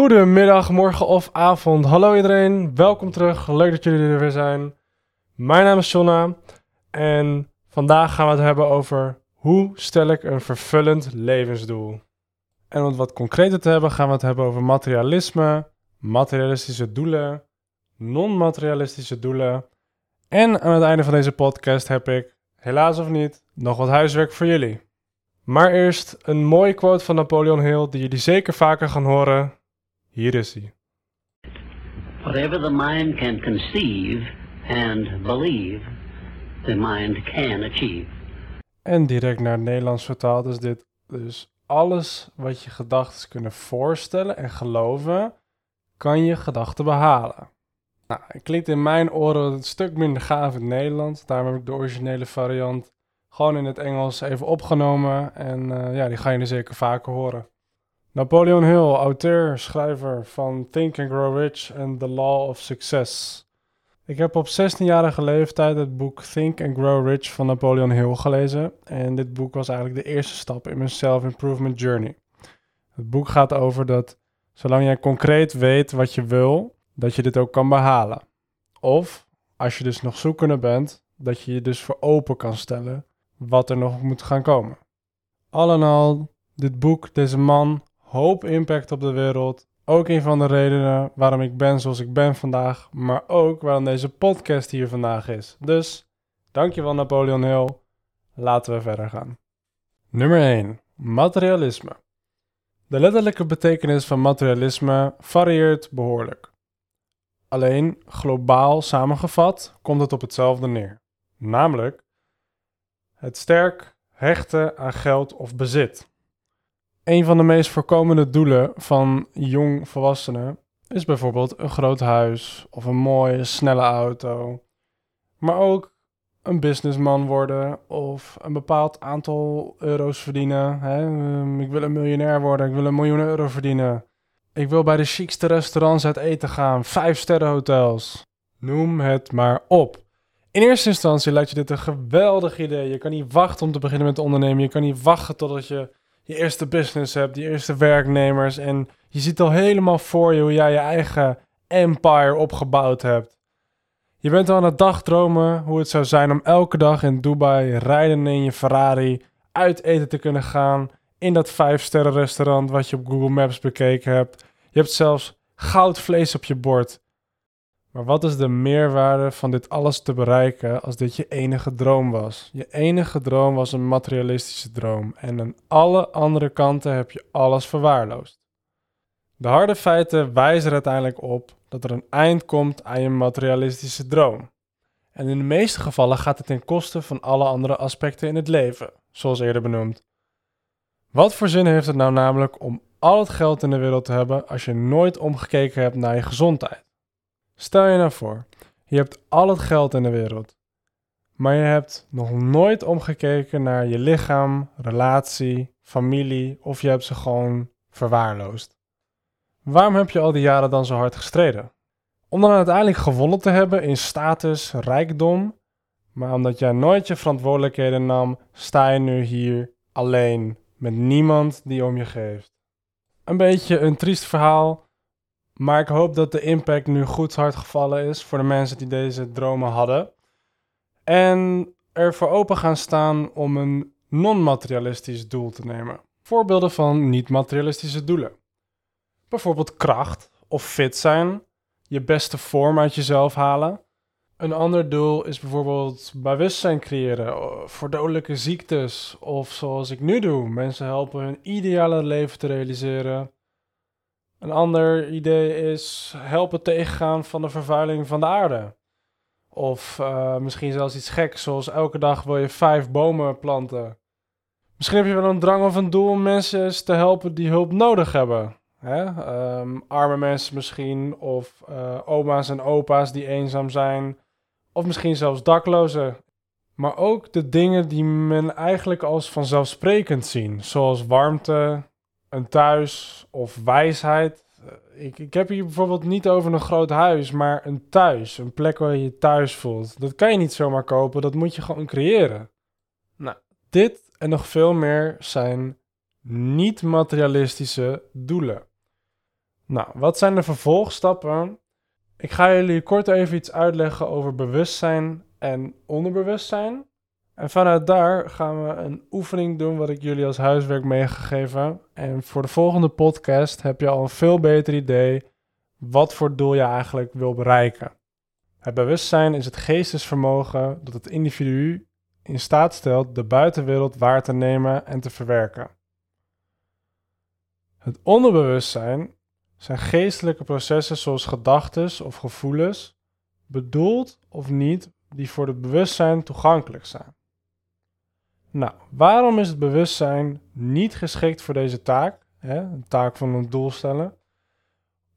Goedemiddag, morgen of avond. Hallo iedereen, welkom terug. Leuk dat jullie er weer zijn. Mijn naam is Jonna en vandaag gaan we het hebben over hoe stel ik een vervullend levensdoel. En om het wat concreter te hebben, gaan we het hebben over materialisme, materialistische doelen, non-materialistische doelen. En aan het einde van deze podcast heb ik, helaas of niet, nog wat huiswerk voor jullie. Maar eerst een mooie quote van Napoleon Hill die jullie zeker vaker gaan horen. Hier is hij. Whatever the mind can conceive and believe, the mind can achieve. En direct naar het Nederlands vertaald is dit dus alles wat je gedachten kunnen voorstellen en geloven, kan je gedachten behalen. Nou, het klinkt in mijn oren een stuk minder gaaf in het Nederlands. Daarom heb ik de originele variant gewoon in het Engels even opgenomen. En eh, ja, die ga je er zeker vaker horen. Napoleon Hill, auteur, schrijver van Think and Grow Rich en The Law of Success. Ik heb op 16-jarige leeftijd het boek Think and Grow Rich van Napoleon Hill gelezen. En dit boek was eigenlijk de eerste stap in mijn self-improvement journey. Het boek gaat over dat zolang jij concreet weet wat je wil, dat je dit ook kan behalen. Of, als je dus nog zoekende bent, dat je je dus voor open kan stellen wat er nog moet gaan komen. Al en al, dit boek, deze man, hoop impact op de wereld. Ook een van de redenen waarom ik ben zoals ik ben vandaag, maar ook waarom deze podcast hier vandaag is. Dus, dankjewel Napoleon Hill. Laten we verder gaan. Nummer 1. Materialisme. De letterlijke betekenis van materialisme varieert behoorlijk. Alleen globaal samengevat komt het op hetzelfde neer. Namelijk het sterk hechten aan geld of bezit. Een van de meest voorkomende doelen van jong volwassenen is bijvoorbeeld een groot huis of een mooie, snelle auto. Maar ook een businessman worden of een bepaald aantal euro's verdienen. Hè? Ehm, ik wil een miljonair worden, ik wil een miljoen euro verdienen. Ik wil bij de chicste restaurants uit eten gaan, vijf sterren hotels. Noem het maar op. In eerste instantie lijkt je dit een geweldig idee. Je kan niet wachten om te beginnen met ondernemen. Je kan niet wachten totdat je je eerste business hebt, die eerste werknemers. En je ziet al helemaal voor je hoe jij je eigen empire opgebouwd hebt. Je bent al aan het dagdromen hoe het zou zijn om elke dag in Dubai rijden in je Ferrari uit eten te kunnen gaan in dat 5-sterren restaurant wat je op Google Maps bekeken hebt. Je hebt zelfs goudvlees op je bord. Maar wat is de meerwaarde van dit alles te bereiken als dit je enige droom was? Je enige droom was een materialistische droom en aan alle andere kanten heb je alles verwaarloosd. De harde feiten wijzen er uiteindelijk op dat er een eind komt aan je materialistische droom. En in de meeste gevallen gaat het ten koste van alle andere aspecten in het leven, zoals eerder benoemd. Wat voor zin heeft het nou namelijk om al het geld in de wereld te hebben als je nooit omgekeken hebt naar je gezondheid? Stel je nou voor, je hebt al het geld in de wereld, maar je hebt nog nooit omgekeken naar je lichaam, relatie, familie of je hebt ze gewoon verwaarloosd. Waarom heb je al die jaren dan zo hard gestreden? Om dan uiteindelijk gewonnen te hebben in status, rijkdom, maar omdat jij nooit je verantwoordelijkheden nam, sta je nu hier alleen, met niemand die om je geeft. Een beetje een triest verhaal, maar ik hoop dat de impact nu goed hard gevallen is voor de mensen die deze dromen hadden. En er voor open gaan staan om een non-materialistisch doel te nemen. Voorbeelden van niet-materialistische doelen. Bijvoorbeeld kracht of fit zijn, je beste vorm uit jezelf halen. Een ander doel is bijvoorbeeld bewustzijn creëren voor dodelijke ziektes. Of zoals ik nu doe, mensen helpen hun ideale leven te realiseren een ander idee is helpen tegengaan van de vervuiling van de aarde. Of uh, misschien zelfs iets geks, zoals elke dag wil je vijf bomen planten. Misschien heb je wel een drang of een doel om mensen te helpen die hulp nodig hebben. Hè? Um, arme mensen misschien, of uh, oma's en opa's die eenzaam zijn, of misschien zelfs daklozen. Maar ook de dingen die men eigenlijk als vanzelfsprekend zien, zoals warmte, een thuis of wijsheid. Eh, ik, ik heb hier bijvoorbeeld niet over een groot huis, maar een thuis. Een plek waar je je thuis voelt. Dat kan je niet zomaar kopen, dat moet je gewoon creëren. Nou, dit en nog veel meer zijn niet-materialistische doelen. Nou, wat zijn de vervolgstappen? Ik ga jullie kort even iets uitleggen over bewustzijn en onderbewustzijn. En vanuit daar gaan we een oefening doen wat ik jullie als huiswerk meegegeven. En voor de volgende podcast heb je al een veel beter idee wat voor doel je eigenlijk wil bereiken. Het bewustzijn is het geestesvermogen dat het individu in staat stelt de buitenwereld waar te nemen en te verwerken. Het onderbewustzijn zijn geestelijke processen zoals gedachten of gevoelens, bedoeld of niet, die voor het bewustzijn toegankelijk zijn. Nou, waarom is het bewustzijn niet geschikt voor deze taak? Hè, een taak van een doel stellen.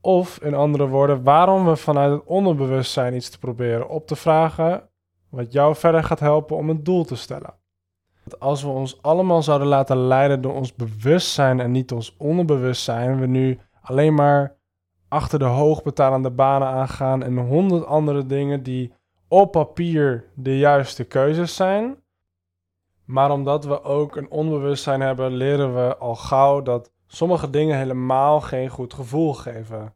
Of in andere woorden, waarom we vanuit het onderbewustzijn iets te proberen op te vragen, wat jou verder gaat helpen om een doel te stellen. Als we ons allemaal zouden laten leiden door ons bewustzijn en niet ons onderbewustzijn, we nu alleen maar achter de hoogbetalende banen aangaan en honderd andere dingen die op papier de juiste keuzes zijn. Maar omdat we ook een onbewustzijn hebben, leren we al gauw dat sommige dingen helemaal geen goed gevoel geven.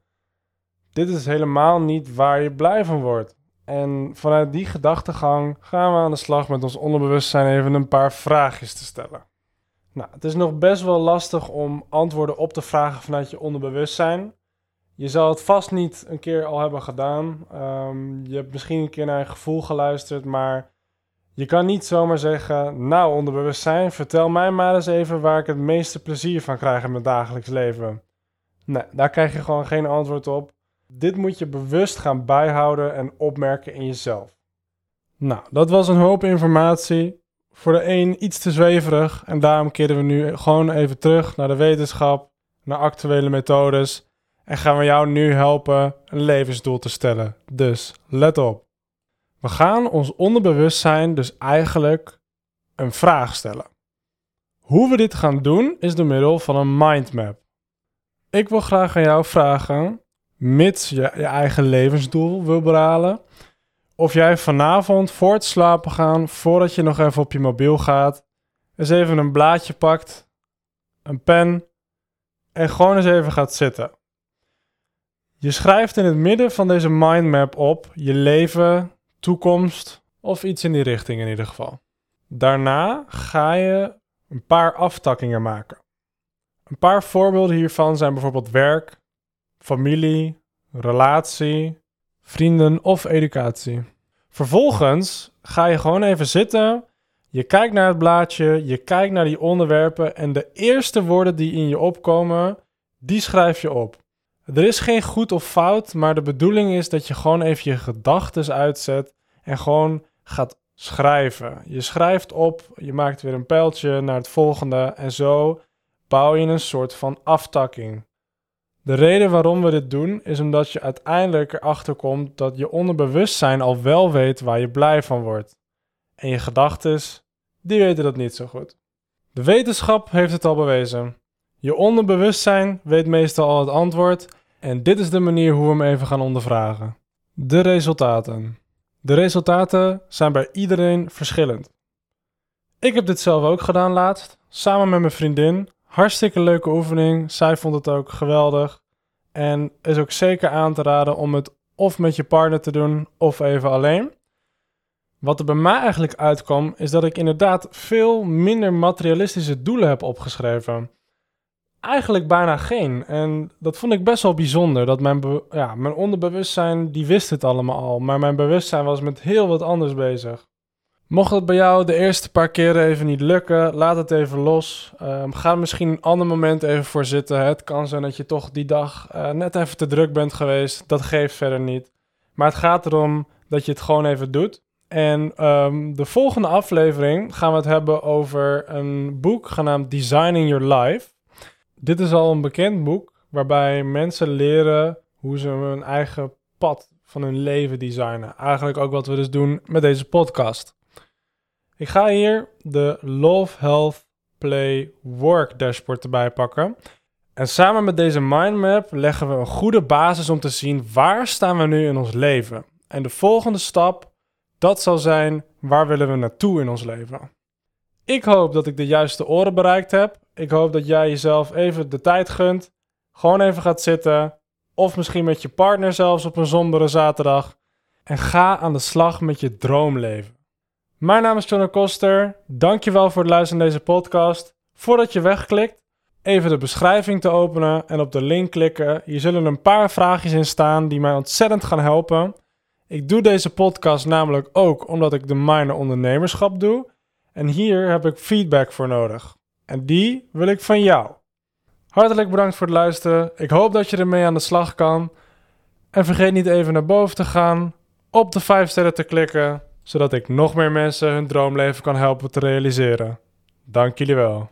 Dit is helemaal niet waar je blij van wordt. En vanuit die gedachtegang gaan we aan de slag met ons onderbewustzijn even een paar vraagjes te stellen. Nou, het is nog best wel lastig om antwoorden op te vragen vanuit je onderbewustzijn. Je zal het vast niet een keer al hebben gedaan. Ehm, je hebt misschien een keer naar je gevoel geluisterd, maar je kan niet zomaar zeggen: Nou, onderbewustzijn, vertel mij maar eens even waar ik het meeste plezier van krijg in mijn dagelijks leven. Nee, daar krijg je gewoon geen antwoord op. Dit moet je bewust gaan bijhouden en opmerken in jezelf. Nou, dat was een hoop informatie. Voor de een iets te zweverig en daarom keren we nu gewoon even terug naar de wetenschap, naar actuele methodes en gaan we jou nu helpen een levensdoel te stellen. Dus let op. We gaan ons onderbewustzijn dus eigenlijk een vraag stellen. Hoe we dit gaan doen is door middel van een mindmap. Ik wil graag aan jou vragen, mits je je eigen levensdoel wil behalen, of jij vanavond voor het slapen gaan, voordat je nog even op je mobiel gaat, eens even een blaadje pakt, een pen en gewoon eens even gaat zitten. Je schrijft in het midden van deze mindmap op je leven, toekomst of iets in die richting in ieder geval. Daarna ga je een paar aftakkingen maken. Een paar voorbeelden hiervan zijn bijvoorbeeld werk, familie, relatie, vrienden of educatie. Vervolgens ga je gewoon even zitten. Je kijkt naar het blaadje, je kijkt naar die onderwerpen en de eerste woorden die in je opkomen, die schrijf je op. Er is geen goed of fout, maar de bedoeling is dat je gewoon even je gedachten uitzet en gewoon gaat schrijven. Je schrijft op, je maakt weer een pijltje naar het volgende en zo bouw je een soort van aftakking. De reden waarom we dit doen is omdat je uiteindelijk erachter komt dat je onderbewustzijn al wel weet waar je blij van wordt. En je gedachten, die weten dat niet zo goed. De wetenschap heeft het al bewezen. Je onderbewustzijn weet meestal al het antwoord en dit is de manier hoe we hem even gaan ondervragen. De resultaten. De resultaten zijn bij iedereen verschillend. Ik heb dit zelf ook gedaan laatst, samen met mijn vriendin. Hartstikke leuke oefening. Zij vond het ook geweldig. En is ook zeker aan te raden om het of met je partner te doen of even alleen. Wat er bij mij eigenlijk uitkwam, is dat ik inderdaad veel minder materialistische doelen heb opgeschreven. Eigenlijk bijna geen. En dat vond ik best wel bijzonder. Dat mijn, ja, mijn onderbewustzijn, die wist het allemaal al. Maar mijn bewustzijn was met heel wat anders bezig. Mocht het bij jou de eerste paar keren even niet lukken, laat het even los. Um, ga er misschien een ander moment even voor zitten. Het kan zijn dat je toch die dag uh, net even te druk bent geweest. Dat geeft verder niet. Maar het gaat erom dat je het gewoon even doet. En um, de volgende aflevering gaan we het hebben over een boek genaamd Designing Your Life. Dit is al een bekend boek waarbij mensen leren hoe ze hun eigen pad van hun leven designen. Eigenlijk ook wat we dus doen met deze podcast. Ik ga hier de Love, Health, Play, Work dashboard erbij pakken. En samen met deze mindmap leggen we een goede basis om te zien waar staan we nu in ons leven. En de volgende stap, dat zal zijn waar willen we naartoe in ons leven. Ik hoop dat ik de juiste oren bereikt heb. Ik hoop dat jij jezelf even de tijd gunt. Gewoon even gaat zitten of misschien met je partner zelfs op een sombere zaterdag. En ga aan de slag met je droomleven. Mijn naam is John Koster. Dankjewel voor het luisteren naar deze podcast. Voordat je wegklikt, even de beschrijving te openen en op de link klikken. Hier zullen een paar vraagjes in staan die mij ontzettend gaan helpen. Ik doe deze podcast namelijk ook omdat ik de minor ondernemerschap doe. En hier heb ik feedback voor nodig. En die wil ik van jou. Hartelijk bedankt voor het luisteren. Ik hoop dat je ermee aan de slag kan. En vergeet niet even naar boven te gaan, op de 5 sterren te klikken, zodat ik nog meer mensen hun droomleven kan helpen te realiseren. Dank jullie wel.